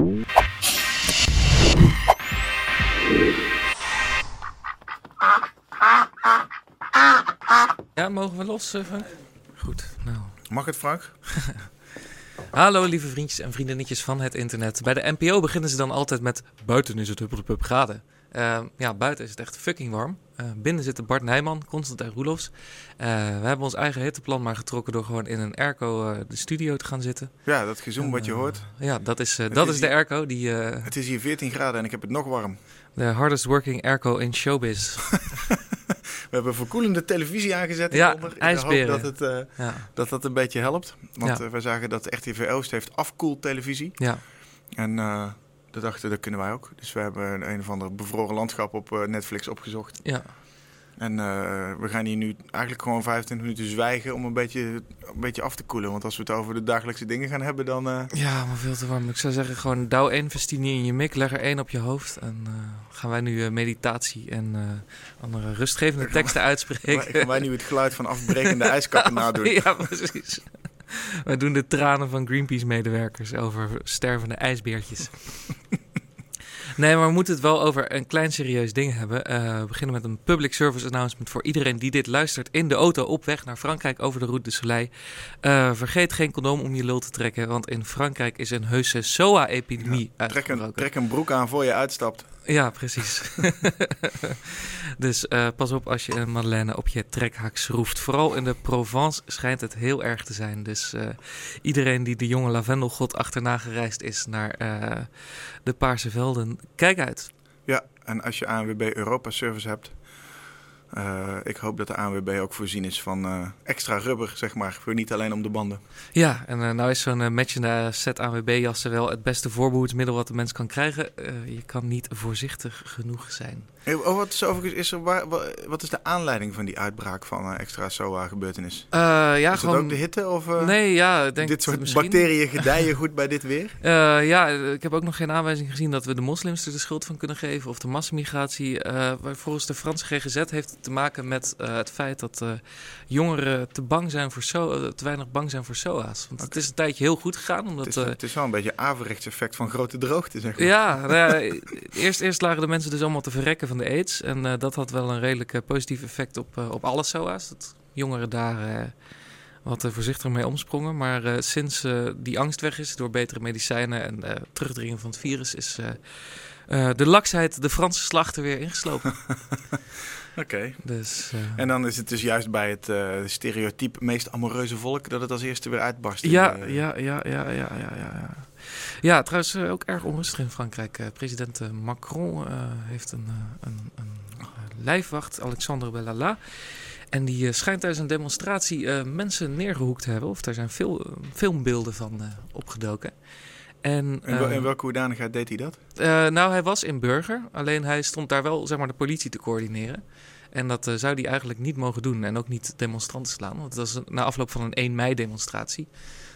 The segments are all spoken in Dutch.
Ja, mogen we los, uh, Frank? Goed, nou. Mag het, Frank? Hallo lieve vriendjes en vriendinnetjes van het internet. Bij de NPO beginnen ze dan altijd met buiten is het huppelpup graden. Uh, ja, buiten is het echt fucking warm. Uh, binnen zitten Bart Nijman, Constant en Roelofs. Uh, we hebben ons eigen hitteplan maar getrokken door gewoon in een airco de studio te gaan zitten. Ja, dat gezoom wat je hoort. Ja, dat is, dat is, is de airco. Die, het is hier 14 graden en ik heb het nog warm. De hardest working airco in showbiz. We hebben verkoelende televisie aangezet ja, hieronder. ijsberen. dat, het, ja. dat dat een beetje helpt. Want Ja. we zagen dat RTV Oost heeft afkoeltelevisie. Ja, En we dachten, dat kunnen wij ook. Dus we hebben een, een of ander bevroren landschap op uh, Netflix opgezocht. ja. En uh, we gaan hier nu eigenlijk gewoon 25 minuten zwijgen om een beetje, een beetje af te koelen. Want als we het over de dagelijkse dingen gaan hebben, dan... Uh... Ja, maar veel te warm. Ik zou zeggen, gewoon douw één vestine in je mik, leg er één op je hoofd. En uh, gaan wij nu meditatie en andere rustgevende teksten uitspreken. Gaan wij nu het geluid van afbrekende ijskappen nadoen? Ja, precies. Wij doen de tranen van Greenpeace-medewerkers over stervende ijsbeertjes. Nee, maar we moeten het wel over een klein serieus ding hebben. Uh, we beginnen met een public service announcement voor iedereen die dit luistert in de auto op weg naar Frankrijk over de Route de Soleil. Uh, vergeet geen condoom om je lul te trekken, want in Frankrijk is een heuse SOA-epidemie ja, trek, een, trek een broek aan voor je uitstapt. Ja, precies. dus uh, pas op als je een Madeleine op je trekhak schroeft. Vooral in de Provence schijnt het heel erg te zijn. Dus uh, iedereen die de jonge lavendelgod achterna gereisd is naar uh, de Paarse Velden, kijk uit. Ja, en als je ANWB Europa Service hebt, uh, ik hoop dat de ANWB ook voorzien is van uh, extra rubber, zeg maar, voor niet alleen om de banden. Ja, en uh, nou is zo'n matchende set ANWB-jassen wel het beste voorbehoedsmiddel wat de mens kan krijgen. je kan niet voorzichtig genoeg zijn. Oh, wat is, overigens, is er, waar, wat is de aanleiding van die uitbraak van extra SOA-gebeurtenis? ja, is gewoon... het ook de hitte? Of, nee, ja, ik denk dit soort misschien... bacteriën gedijen goed bij dit weer? ja, ik heb ook nog geen aanwijzing gezien dat we de moslims er de schuld van kunnen geven of de massamigratie. volgens de Franse GGZ heeft te maken met uh, het feit dat uh, jongeren te bang zijn voor so uh, te weinig bang zijn voor SOA's. Want okay. het is een tijdje heel goed gegaan. Omdat, het, is, het is wel een beetje averechts effect van grote droogte, zeg maar. Ja, nou ja eerst, eerst lagen de mensen dus allemaal te verrekken van de aids. En dat had wel een redelijk positief effect op, op alle SOA's. Dat jongeren daar wat voorzichtiger mee omsprongen. Maar sinds die angst weg is door betere medicijnen en terugdringen van het virus is... De laksheid, de Franse slachten weer ingeslopen. Oké. Okay. Dus, uh... En dan is het dus juist bij het uh, stereotype meest amoureuze volk dat het als eerste weer uitbarst. Ja, ja, ja, ja, ja, ja, ja. Ja, trouwens ook erg onrustig in Frankrijk. president Macron heeft een, een, een lijfwacht, Alexandre Bellala. En die schijnt tijdens een demonstratie mensen neergehoekt te hebben. Of daar zijn veel filmbeelden van opgedoken. En, in, wel, in welke hoedanigheid deed hij dat? Nou, hij was in Burger. Alleen hij stond daar wel zeg maar, de politie te coördineren. En dat zou hij eigenlijk niet mogen doen. En ook niet demonstranten slaan. Want dat was na afloop van een 1 mei demonstratie.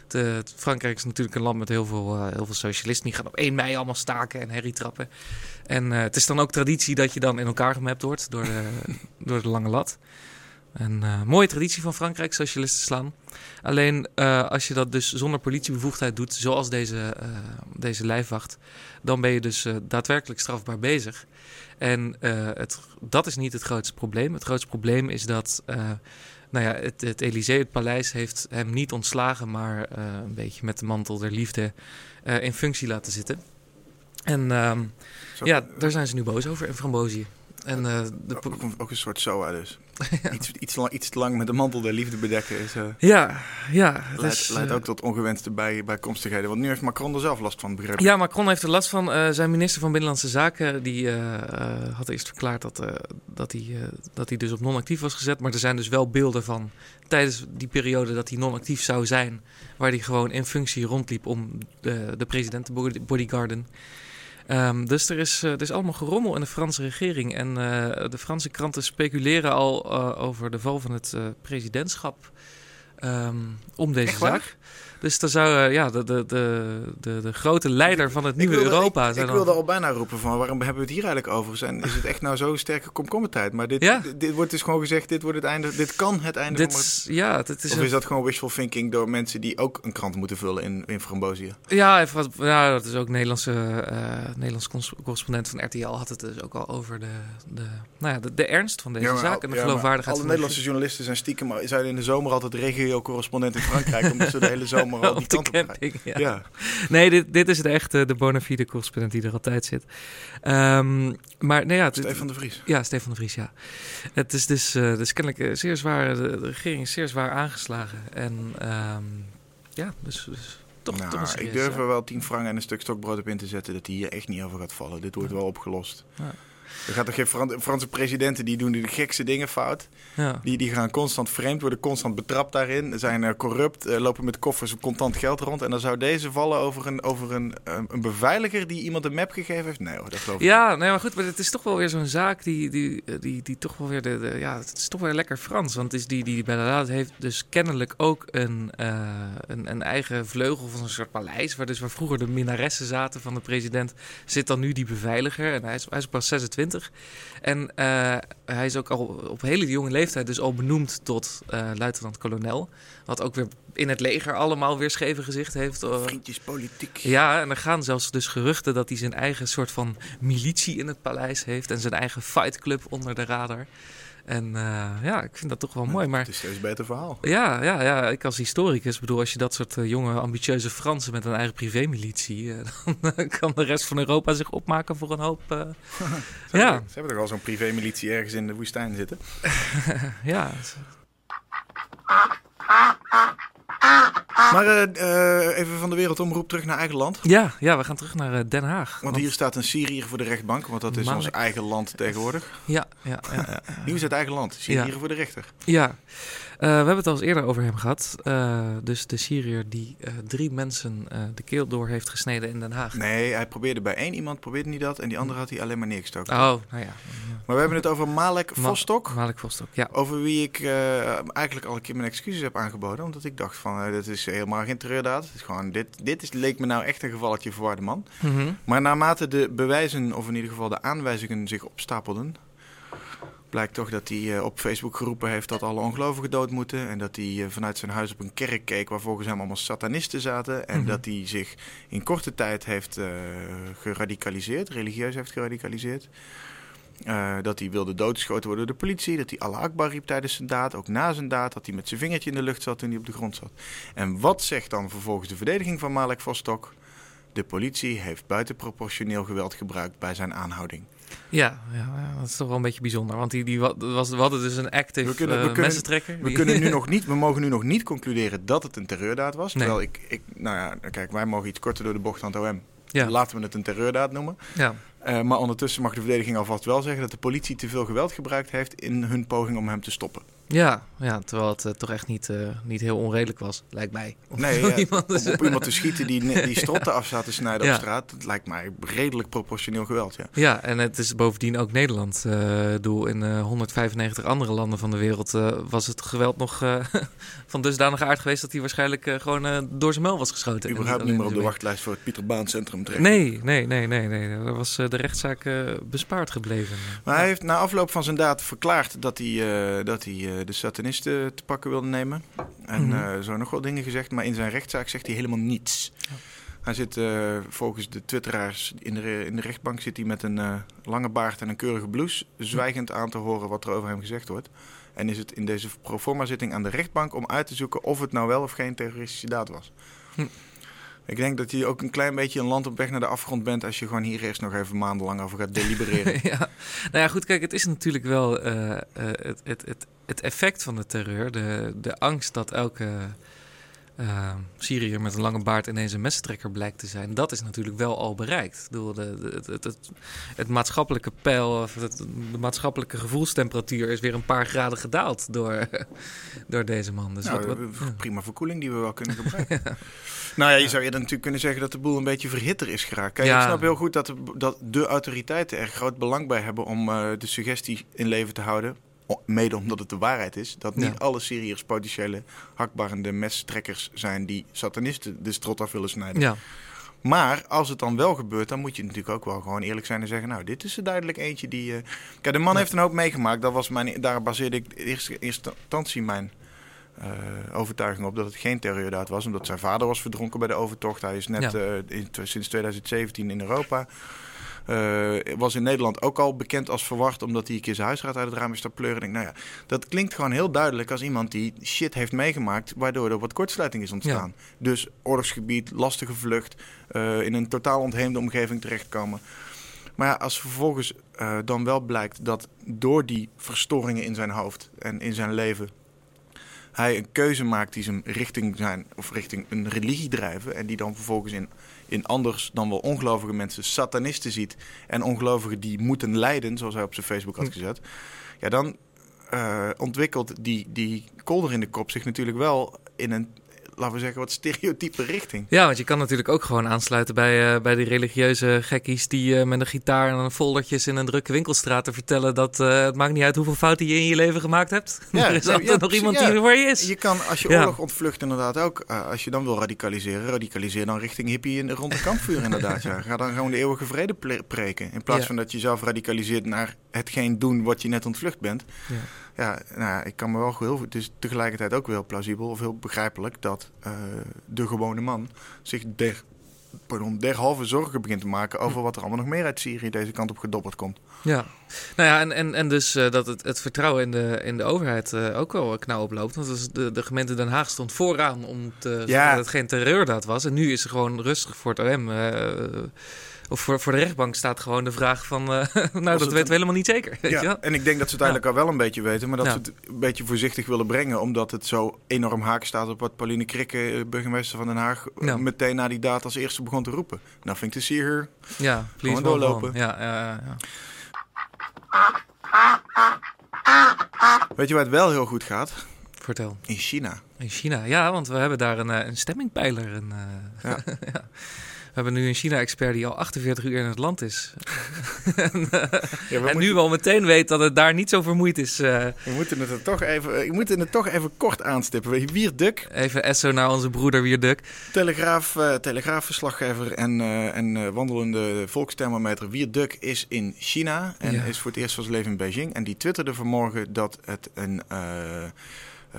De, Frankrijk is natuurlijk een land met heel veel, uh, heel veel socialisten. Die gaan op 1 mei allemaal staken en herrietrappen. En het is dan ook traditie dat je dan in elkaar gemapt wordt door de, door de lange lat. Een uh, mooie traditie van Frankrijk, socialisten slaan. Alleen uh, als je dat dus zonder politiebevoegdheid doet, zoals deze, uh, deze lijfwacht, dan ben je dus daadwerkelijk strafbaar bezig. En het, dat is niet het grootste probleem. Het grootste probleem is dat nou ja, het, het Elysée, het paleis, heeft hem niet ontslagen, maar een beetje met de mantel der liefde in functie laten zitten. En um, ja, daar zijn ze nu boos over in Frambozië. En, uh, de ook, ook, een soort SOA dus. ja. iets, iets, lang, iets te lang met de mantel der liefde bedekken is... Ja, ja. Het leidt, is, leidt ook tot ongewenste bij, bijkomstigheden. Want nu heeft Macron er zelf last van, begrepen. Ja, Macron heeft er last van. Zijn minister van Binnenlandse Zaken die, had eerst verklaard dat, dat, hij, dat hij dus op non-actief was gezet. Maar er zijn dus wel beelden van tijdens die periode dat hij non-actief zou zijn... waar hij gewoon in functie rondliep om de, de president te bodyguarden... Um, dus er is, uh, er is allemaal gerommel in de Franse regering. En uh, de Franse kranten speculeren al over de val van het presidentschap um, om deze zaak. Dus dan zou ja, de, de, de, de, grote leider van het nieuwe Europa zijn. Ik, wilde al bijna roepen van waarom hebben we het hier eigenlijk over? Zijn, is het echt nou zo sterke komkommertijd? Maar dit, dit, dit wordt dus gewoon gezegd, dit wordt het einde, dit kan het einde Dit, van ja, het is Of is dat gewoon wishful thinking door mensen die ook een krant moeten vullen in, in Frambozië? Ja, even wat, ja, dat is ook Nederlandse eh Nederlands correspondent van RTL had het dus ook al over de, de, nou ja, de, de ernst van deze maar zaak en de maar geloofwaardigheid Alle Nederlandse journalisten zijn stiekem zijn in de zomer altijd regio-correspondent in Frankrijk, omdat ze de hele zomer al op die kant op. Ja. Ja. Nee, dit, dit is de echte de bona fide correspondent die er altijd zit. Ehm, maar nee, ja, het- Stefan de Vries. Ja, Stefan de Vries, ja. Het is dus, eh dus kennelijk eh, zeer zwaar, de, de regering is zeer zwaar aangeslagen. En ehm, ja, dus, dus toch, Nou, toch ik durf er wel 10 frank en een stuk stokbrood op in te zetten dat hij hier echt niet over gaat vallen. Dit wordt wel opgelost. Ja. Er gaat toch geen Fran- Franse presidenten die doen de gekste dingen fout. Ja. Die, die gaan constant vreemd, worden constant betrapt daarin. Zijn eh, corrupt, eh, lopen met koffers contant geld rond. En dan zou deze vallen over een, over een, eh, een beveiliger die iemand een map gegeven heeft? Nee hoor, dat geloof ik Ja, nee, maar goed, maar het is toch wel weer zo'n zaak die, die, die, die toch wel weer de, de- ja, het is toch weer lekker Frans. Want het is die, die heeft dus kennelijk ook een, een, een eigen vleugel van een soort paleis, waar dus waar vroeger de minnaressen zaten van de president, zit dan nu die beveiliger. En hij is, hij is pas 26. En eh, hij is ook al op hele jonge leeftijd dus al benoemd tot eh, luitenant-kolonel. Wat ook weer in het leger allemaal weer scheve gezicht heeft. Vriendjespolitiek. ja, en er gaan zelfs dus geruchten dat hij zijn eigen soort van militie in het paleis heeft en zijn eigen fightclub onder de radar. En eh, ja, ik vind dat toch wel mooi. Maar Het is steeds beter verhaal. ja, ja, ja, ik als historicus bedoel, als je dat soort eh, jonge, ambitieuze Fransen met een eigen privémilitie, eh, dan kan de rest van Europa zich opmaken voor een hoop. Ze ja, hebben, ze hebben toch al zo'n privémilitie ergens in de woestijn zitten? ja, Maar eh, eh, even van de wereldomroep terug naar eigen land. ja, ja, we gaan terug naar eh, Den Haag. Want hier staat een Syriër voor de rechtbank, want dat is ons eigen land tegenwoordig. Ja, ja, ja. Nieuws uit eigen land. Syriër voor de rechter. Ja, we hebben het al eens eerder over hem gehad. Eh, dus de Syriër die drie mensen de keel door heeft gesneden in Den Haag. Nee, hij probeerde bij één iemand, probeerde niet dat. En die andere had hij alleen maar neergestoken. Oh, nou ja. Maar we hebben het over Malek Ma- Vostok. Vostok, ja. Over wie ik eh, eigenlijk al een keer mijn excuses heb aangeboden. Omdat ik dacht van, eh, dit is helemaal geen terreurdaad. Het is gewoon, dit, dit is, leek me nou echt een gevalletje verwarde man. Mhm. Maar naarmate de bewijzen, of in ieder geval de aanwijzingen zich opstapelden... blijkt toch dat hij eh, op Facebook geroepen heeft dat alle ongelovigen dood moeten... en dat hij vanuit zijn huis op een kerk keek waar volgens hem allemaal satanisten zaten... en Mhm. dat hij zich in korte tijd heeft geradicaliseerd, religieus heeft geradicaliseerd... Eh, dat hij wilde doodgeschoten worden door de politie. Dat hij Allah Akbar riep tijdens zijn daad. Ook na zijn daad. Dat hij met zijn vingertje in de lucht zat toen hij op de grond zat. En wat zegt dan vervolgens de verdediging van Malek Vostok? De politie heeft buitenproportioneel geweld gebruikt bij zijn aanhouding. Ja, ja, dat is toch wel een beetje bijzonder. Want die, die wa- was, we hadden dus een active We kunnen- we eh, messentrekker. We, die- kunnen nu nog niet, we mogen nu nog niet concluderen dat het een terreurdaad was. Nee. Terwijl ik, ik, nou ja, kijk, wij mogen iets korter door de bocht dan het OM. Ja, Laten we het een terreurdaad noemen. ja. Eh, maar ondertussen mag de verdediging alvast wel zeggen dat de politie te veel geweld gebruikt heeft in hun poging om hem te stoppen. Ja, ja, terwijl het eh, toch echt niet, eh, niet heel onredelijk was, lijkt mij. Om Nee, ja, iemand te- op iemand te schieten die, die strotten af zat te snijden Ja. op straat, dat lijkt mij redelijk proportioneel geweld. Ja. Ja, en het is bovendien ook Nederland. eh doel in eh, 195 andere landen van de wereld was het geweld nog van dusdanige aard geweest dat hij waarschijnlijk gewoon door zijn muil was geschoten. En Überhaupt niet meer op de wachtlijst voor het Pieter Baan Centrum terecht. Nee, nee, nee, nee, nee. Daar was de rechtszaak bespaard gebleven. Maar hij heeft na afloop van zijn daad verklaard dat hij, dat hij de satanisten te pakken wilde nemen. En Mhm. eh, zo nog wel dingen gezegd, maar in zijn rechtszaak zegt hij helemaal niets. Ja. Hij zit eh, volgens de twitteraars in de, in de rechtbank zit hij met een eh, lange baard en een keurige blouse, zwijgend aan te horen wat er over hem gezegd wordt. En is het in deze proforma zitting aan de rechtbank om uit te zoeken of het nou wel of geen terroristische daad was. Hm. Ik denk dat je ook een klein beetje een land op weg naar de afgrond bent als je gewoon hier eerst nog even maandenlang over gaat delibereren. ja. Nou ja, goed, kijk, het is natuurlijk wel eh, eh, het, het, het, het effect van de terreur. De, de angst dat elke eh, Syriër met een lange baard ineens een messentrekker blijkt te zijn. Dat is natuurlijk wel al bereikt. Ik bedoel, de, de- het, het, het, het maatschappelijke peil, of het, de maatschappelijke gevoelstemperatuur is weer een paar graden gedaald door, door deze man. Dus Nou, wat, wat- prima verkoeling die we wel kunnen gebruiken. Nou ja, je zou eerder natuurlijk kunnen zeggen dat de boel een beetje verhitter is geraakt. Kijk, Ja. ik snap heel goed dat de, dat de autoriteiten er groot belang bij hebben om eh, de suggestie in leven te houden. Mede omdat het de waarheid is, dat niet Ja. alle Syriërs potentiële hakbarende mestrekkers zijn die satanisten de strot af willen snijden. Ja, Maar als het dan wel gebeurt, dan moet je natuurlijk ook wel gewoon eerlijk zijn en zeggen: Nou, dit is er duidelijk eentje die. eh, Kijk, de man Ja. heeft een hoop meegemaakt. Dat was mijn, daar baseerde ik in eerste, instantie mijn eh, overtuiging op dat het geen terreurdaad was. Omdat zijn vader was verdronken bij de overtocht. Hij is net eh, in- sinds 2017 in Europa. Eh, was in Nederland ook al bekend als verwacht, omdat hij een keer zijn huisraad uit het raam is te pleuren. Ik denk, nou ja, dat klinkt gewoon heel duidelijk als iemand die shit heeft meegemaakt, waardoor er wat kortsluiting is ontstaan. Dus oorlogsgebied, lastige vlucht, eh, in een totaal ontheemde omgeving terechtkomen. Maar ja, als vervolgens eh, dan wel blijkt dat door die verstoringen in zijn hoofd en in zijn leven hij een keuze maakt die hem richting zijn of richting een religie drijven en die dan vervolgens in, in anders dan wel ongelovige mensen satanisten ziet en ongelovigen die moeten lijden, zoals hij op zijn Facebook had Hm. gezet, ja dan eh, ontwikkelt die, die kolder in de kop zich natuurlijk wel in een, laten we zeggen, wat stereotype richting. Ja, want je kan natuurlijk ook gewoon aansluiten bij, eh, bij die religieuze gekkies die eh, met een gitaar en een foldertjes in een drukke winkelstraat te vertellen dat eh, het maakt niet uit hoeveel fouten je in je leven gemaakt hebt. Ja, er is ja, altijd ja, nog iemand ja. die er voor je is. Je kan, als je oorlog ontvlucht, inderdaad ook, als je dan wil radicaliseren, radicaliseer dan richting hippie in, rond een kampvuur inderdaad. Ja. Ga dan gewoon de eeuwige vrede preken. In plaats van dat je zelf radicaliseert naar hetgeen doen wat je net ontvlucht bent. Ja. Ja, nou, ja, ik kan me wel heel, het is tegelijkertijd ook wel heel plausibel of heel begrijpelijk dat eh, de gewone man zich der, pardon, derhalve zorgen begint te maken over wat er allemaal nog meer uit Syrië deze kant op gedobberd komt. Ja, nou ja, en, en, en dus eh, dat het, het vertrouwen in de, in de overheid eh, ook wel knauw oploopt. Want dus de, de gemeente Den Haag stond vooraan om te zeggen Ja. dat het geen terreurdaad was. En nu is er gewoon rustig voor het OM. Of voor, voor de rechtbank staat gewoon de vraag van... eh, nou, dat weten een- we helemaal niet zeker. Weet je wel? Ja, en ik denk dat ze het eigenlijk al wel een beetje weten, maar dat Ja. ze het een beetje voorzichtig willen brengen, omdat het zo enorm haak staat op wat Pauline Krikke, eh, burgemeester van Den Haag, eh, Ja. meteen na die daad als eerste begon te roepen. Nothing to see here. Ja, please Gewoon doorlopen. Ja, ja, ja, ja. Weet je waar het wel heel goed gaat? Vertel. In China. In China, ja, want we hebben daar een, een stemmingpeiler. Een, Ja. ja. We hebben nu een China-expert die al 48 uur in het land is. en eh, Ja, we, en nu al meteen weet dat het daar niet zo vermoeid is. eh, we moeten het er toch even, ik moet het toch even kort aanstippen. Je, Wierduk, even esso naar onze broeder Wierduk. telegraaf, eh, telegraafverslaggever en, eh, en eh, wandelende volksthermometer Wierduk is in China en Ja. is voor het eerst van zijn leven in Beijing. En die twitterde vanmorgen dat het een, eh, eh,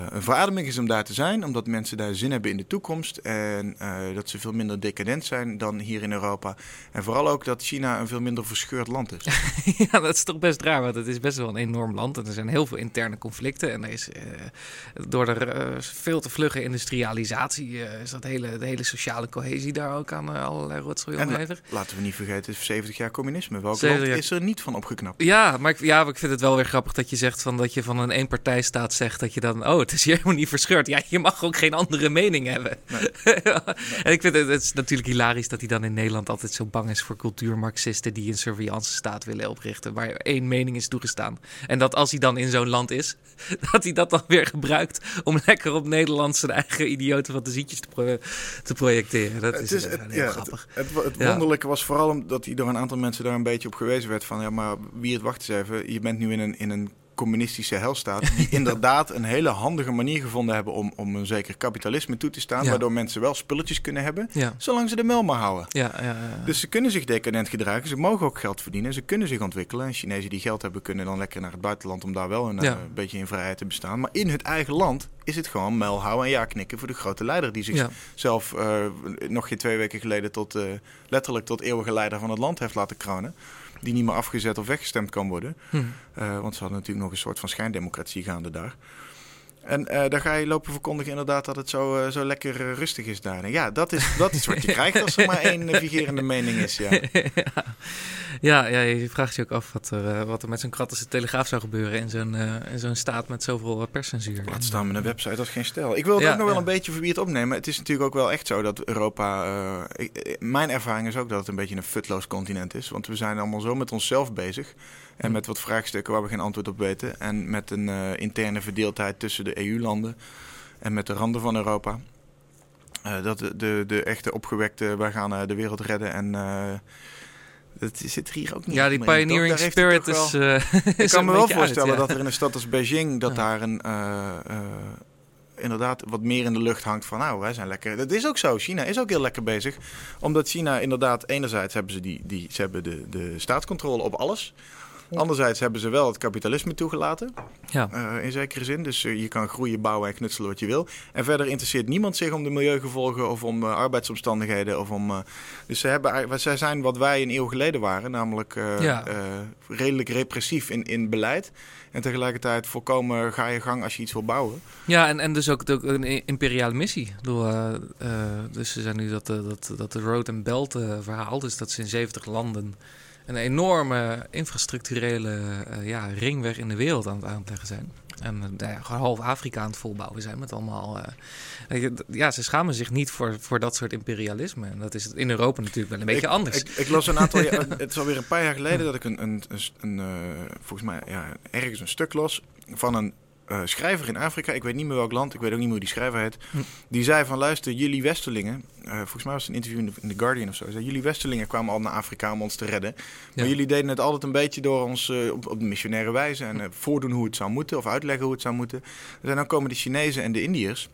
een verademing is om daar te zijn, omdat mensen daar zin hebben in de toekomst en eh, dat ze veel minder decadent zijn dan hier in Europa. En vooral ook dat China een veel minder verscheurd land is. ja, dat is toch best raar, want het is best wel een enorm land. En er zijn heel veel interne conflicten. En er is, eh, door de eh, veel te vlugge industrialisatie eh, is dat hele, de hele sociale cohesie daar ook aan eh, allerlei rotzooi la- onderhevig. laten we niet vergeten, het is 70 jaar communisme. Welk 70 land jaar- is er niet van opgeknapt? Ja, maar ik, ja, maar ik vind het wel weer grappig dat je zegt van dat je van een eenpartijstaat zegt dat je dan, oh, het is hier helemaal niet verscheurd. Ja, je mag ook geen andere mening hebben. en ik vind het, het is natuurlijk hilarisch dat hij dan in Nederland altijd zo bang is voor cultuurmarxisten die een surveillance staat willen oprichten, waar één mening is toegestaan. En dat als hij dan in zo'n land is, dat hij dat dan weer gebruikt om lekker op Nederland zijn eigen idiote fantasietjes te, pro- te projecteren. Dat is, Het, is, heel ja, grappig. het, het, het Ja. wonderlijke was vooral omdat hij door een aantal mensen daar een beetje op gewezen werd van ja, maar wie het wacht eens even, je bent nu in een, in een communistische helstaat die inderdaad een hele handige manier gevonden hebben om, om een zeker kapitalisme toe te staan, Ja. waardoor mensen wel spulletjes kunnen hebben, Ja, zolang ze de mel maar houden. ja, ja, ja. Dus ze kunnen zich decadent gedragen, ze mogen ook geld verdienen, ze kunnen zich ontwikkelen. En Chinezen die geld hebben kunnen dan lekker naar het buitenland om daar wel een eh, beetje in vrijheid te bestaan. Maar in het eigen land is het gewoon mel houden en ja knikken voor de grote leider die zich ja. zelf eh, nog geen twee weken geleden tot, eh, letterlijk tot eeuwige leider van het land heeft laten kronen. Die niet meer afgezet of weggestemd kan worden. Hm. Eh, want ze hadden natuurlijk nog een soort van schijndemocratie gaande daar. En eh, dan ga je lopen verkondigen inderdaad dat het zo, eh, zo lekker eh, rustig is daar. En ja, dat is, dat is wat je krijgt als er maar één vigerende mening is. Ja. ja, ja, je vraagt je ook af wat er, wat er met zo'n kratische telegraaf zou gebeuren in zo'n, in zo'n staat met zoveel perscensuur. Laat staan met een website als geen stijl. Ik wil het Ja, ook nog wel ja. een beetje voor wie het opnemen. Het is natuurlijk ook wel echt zo dat Europa... ik- mijn ervaring is ook dat het een beetje een futloos continent is. Want we zijn allemaal zo met onszelf bezig. En met wat vraagstukken waar we geen antwoord op weten. En met een eh, interne verdeeldheid tussen de EU-landen. En met de randen van Europa. Eh, dat de, de, de echte opgewekte, wij gaan eh, de wereld redden en... Dat zit er hier ook niet. Ja, die in, pioneering spirit is, wel- Ik kan me wel uit, voorstellen ja. dat er in een stad als Beijing... dat Ja. daar een, inderdaad wat meer in de lucht hangt van... nou, wij zijn lekker... Dat is ook zo. China is ook heel lekker bezig. Omdat China inderdaad... enerzijds hebben ze, die, die, ze hebben de, de staatscontrole op alles... Anderzijds hebben ze wel het kapitalisme toegelaten, Ja. eh, in zekere zin. Dus eh, je kan groeien, bouwen en knutselen wat je wil. En verder interesseert niemand zich om de milieugevolgen of om eh, arbeidsomstandigheden. Of om, dus ze hebben, zij zijn wat wij een eeuw geleden waren, namelijk Ja. redelijk repressief in, in beleid. En tegelijkertijd volkomen ga je gang als je iets wil bouwen. Ja, en, en dus ook, ook een imperiale missie. Dus ze zijn nu dat, eh, dat, dat de Road and Belt verhaal, dus dat ze in 70 landen een enorme infrastructurele eh, ja, ringweg in de wereld aan het aanleggen zijn. En eh, nou ja, gewoon half Afrika aan het volbouwen zijn met allemaal... eh, ja, ze schamen zich niet voor, voor dat soort imperialisme. En dat is in Europa natuurlijk wel een beetje ik, anders. Ik, ik las een aantal jaar, het is alweer een paar jaar geleden dat ik een, een, een, een, volgens mij ja, ergens een stuk las van een eh, schrijver in Afrika. Ik weet niet meer welk land, ik weet ook niet meer hoe die schrijver heet. Hm. Die zei van luister, jullie Westerlingen, eh, volgens mij was het een interview in The, in The Guardian of zo. Zei, jullie Westerlingen kwamen al naar Afrika om ons te redden. Maar Ja. jullie deden het altijd een beetje door ons eh, op, op de missionaire wijze en voordoen hoe het zou moeten of uitleggen hoe het zou moeten. En dan komen de Chinezen en de Indiërs.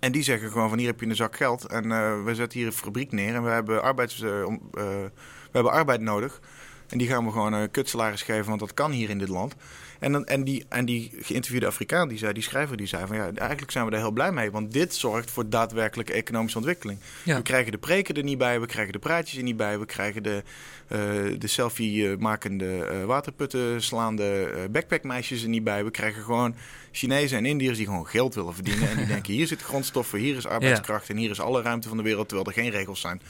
En die zeggen gewoon van hier heb je een zak geld en we zetten hier een fabriek neer en we hebben, arbeids, we hebben arbeid nodig. En die gaan we gewoon een kutsalaris geven, want dat kan hier in dit land. En, dan, en, die, en die geïnterviewde Afrikaan, die, zei, die schrijver, die zei van ja, eigenlijk zijn we daar heel blij mee. Want dit zorgt voor daadwerkelijke economische ontwikkeling. Ja. We krijgen de preken er niet bij, we krijgen de praatjes er niet bij, we krijgen de, eh, de selfie-makende, eh, waterputten slaande eh, backpackmeisjes er niet bij. We krijgen gewoon Chinezen en Indiërs die gewoon geld willen verdienen. En die denken, hier zit grondstoffen, hier is arbeidskracht en hier is alle ruimte van de wereld, terwijl er geen regels zijn.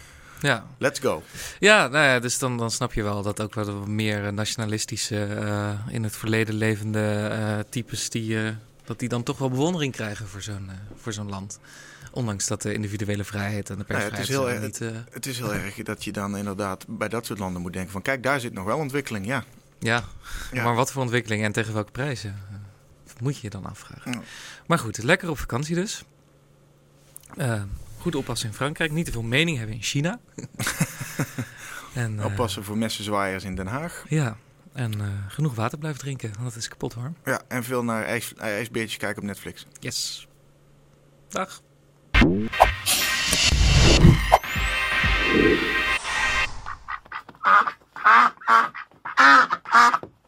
Ja, Let's go. Ja, nou ja, dus dan, dan snap je wel dat ook wel wat meer eh, nationalistische, eh, in het verleden levende eh, types, die, eh, dat die dan toch wel bewondering krijgen voor zo'n voor zo'n land. Ondanks dat de individuele vrijheid en de Nou ja, het persvrijheid is heel niet... Het is heel erg dat je dan inderdaad bij dat soort landen moet denken van kijk, daar zit nog wel ontwikkeling. Ja, ja. Ja. maar wat voor ontwikkeling en tegen welke prijzen? Dat moet je je dan afvragen. Ja. Maar goed, lekker op vakantie dus. Goed oppassen in Frankrijk, niet te veel mening hebben in China. en, eh, oppassen voor messenzwaaiers in Den Haag. Ja, en eh, genoeg water blijven drinken, want het is kapot warm. Ja, en veel naar ijs, ijsbeertjes kijken op Netflix. Yes. Dag.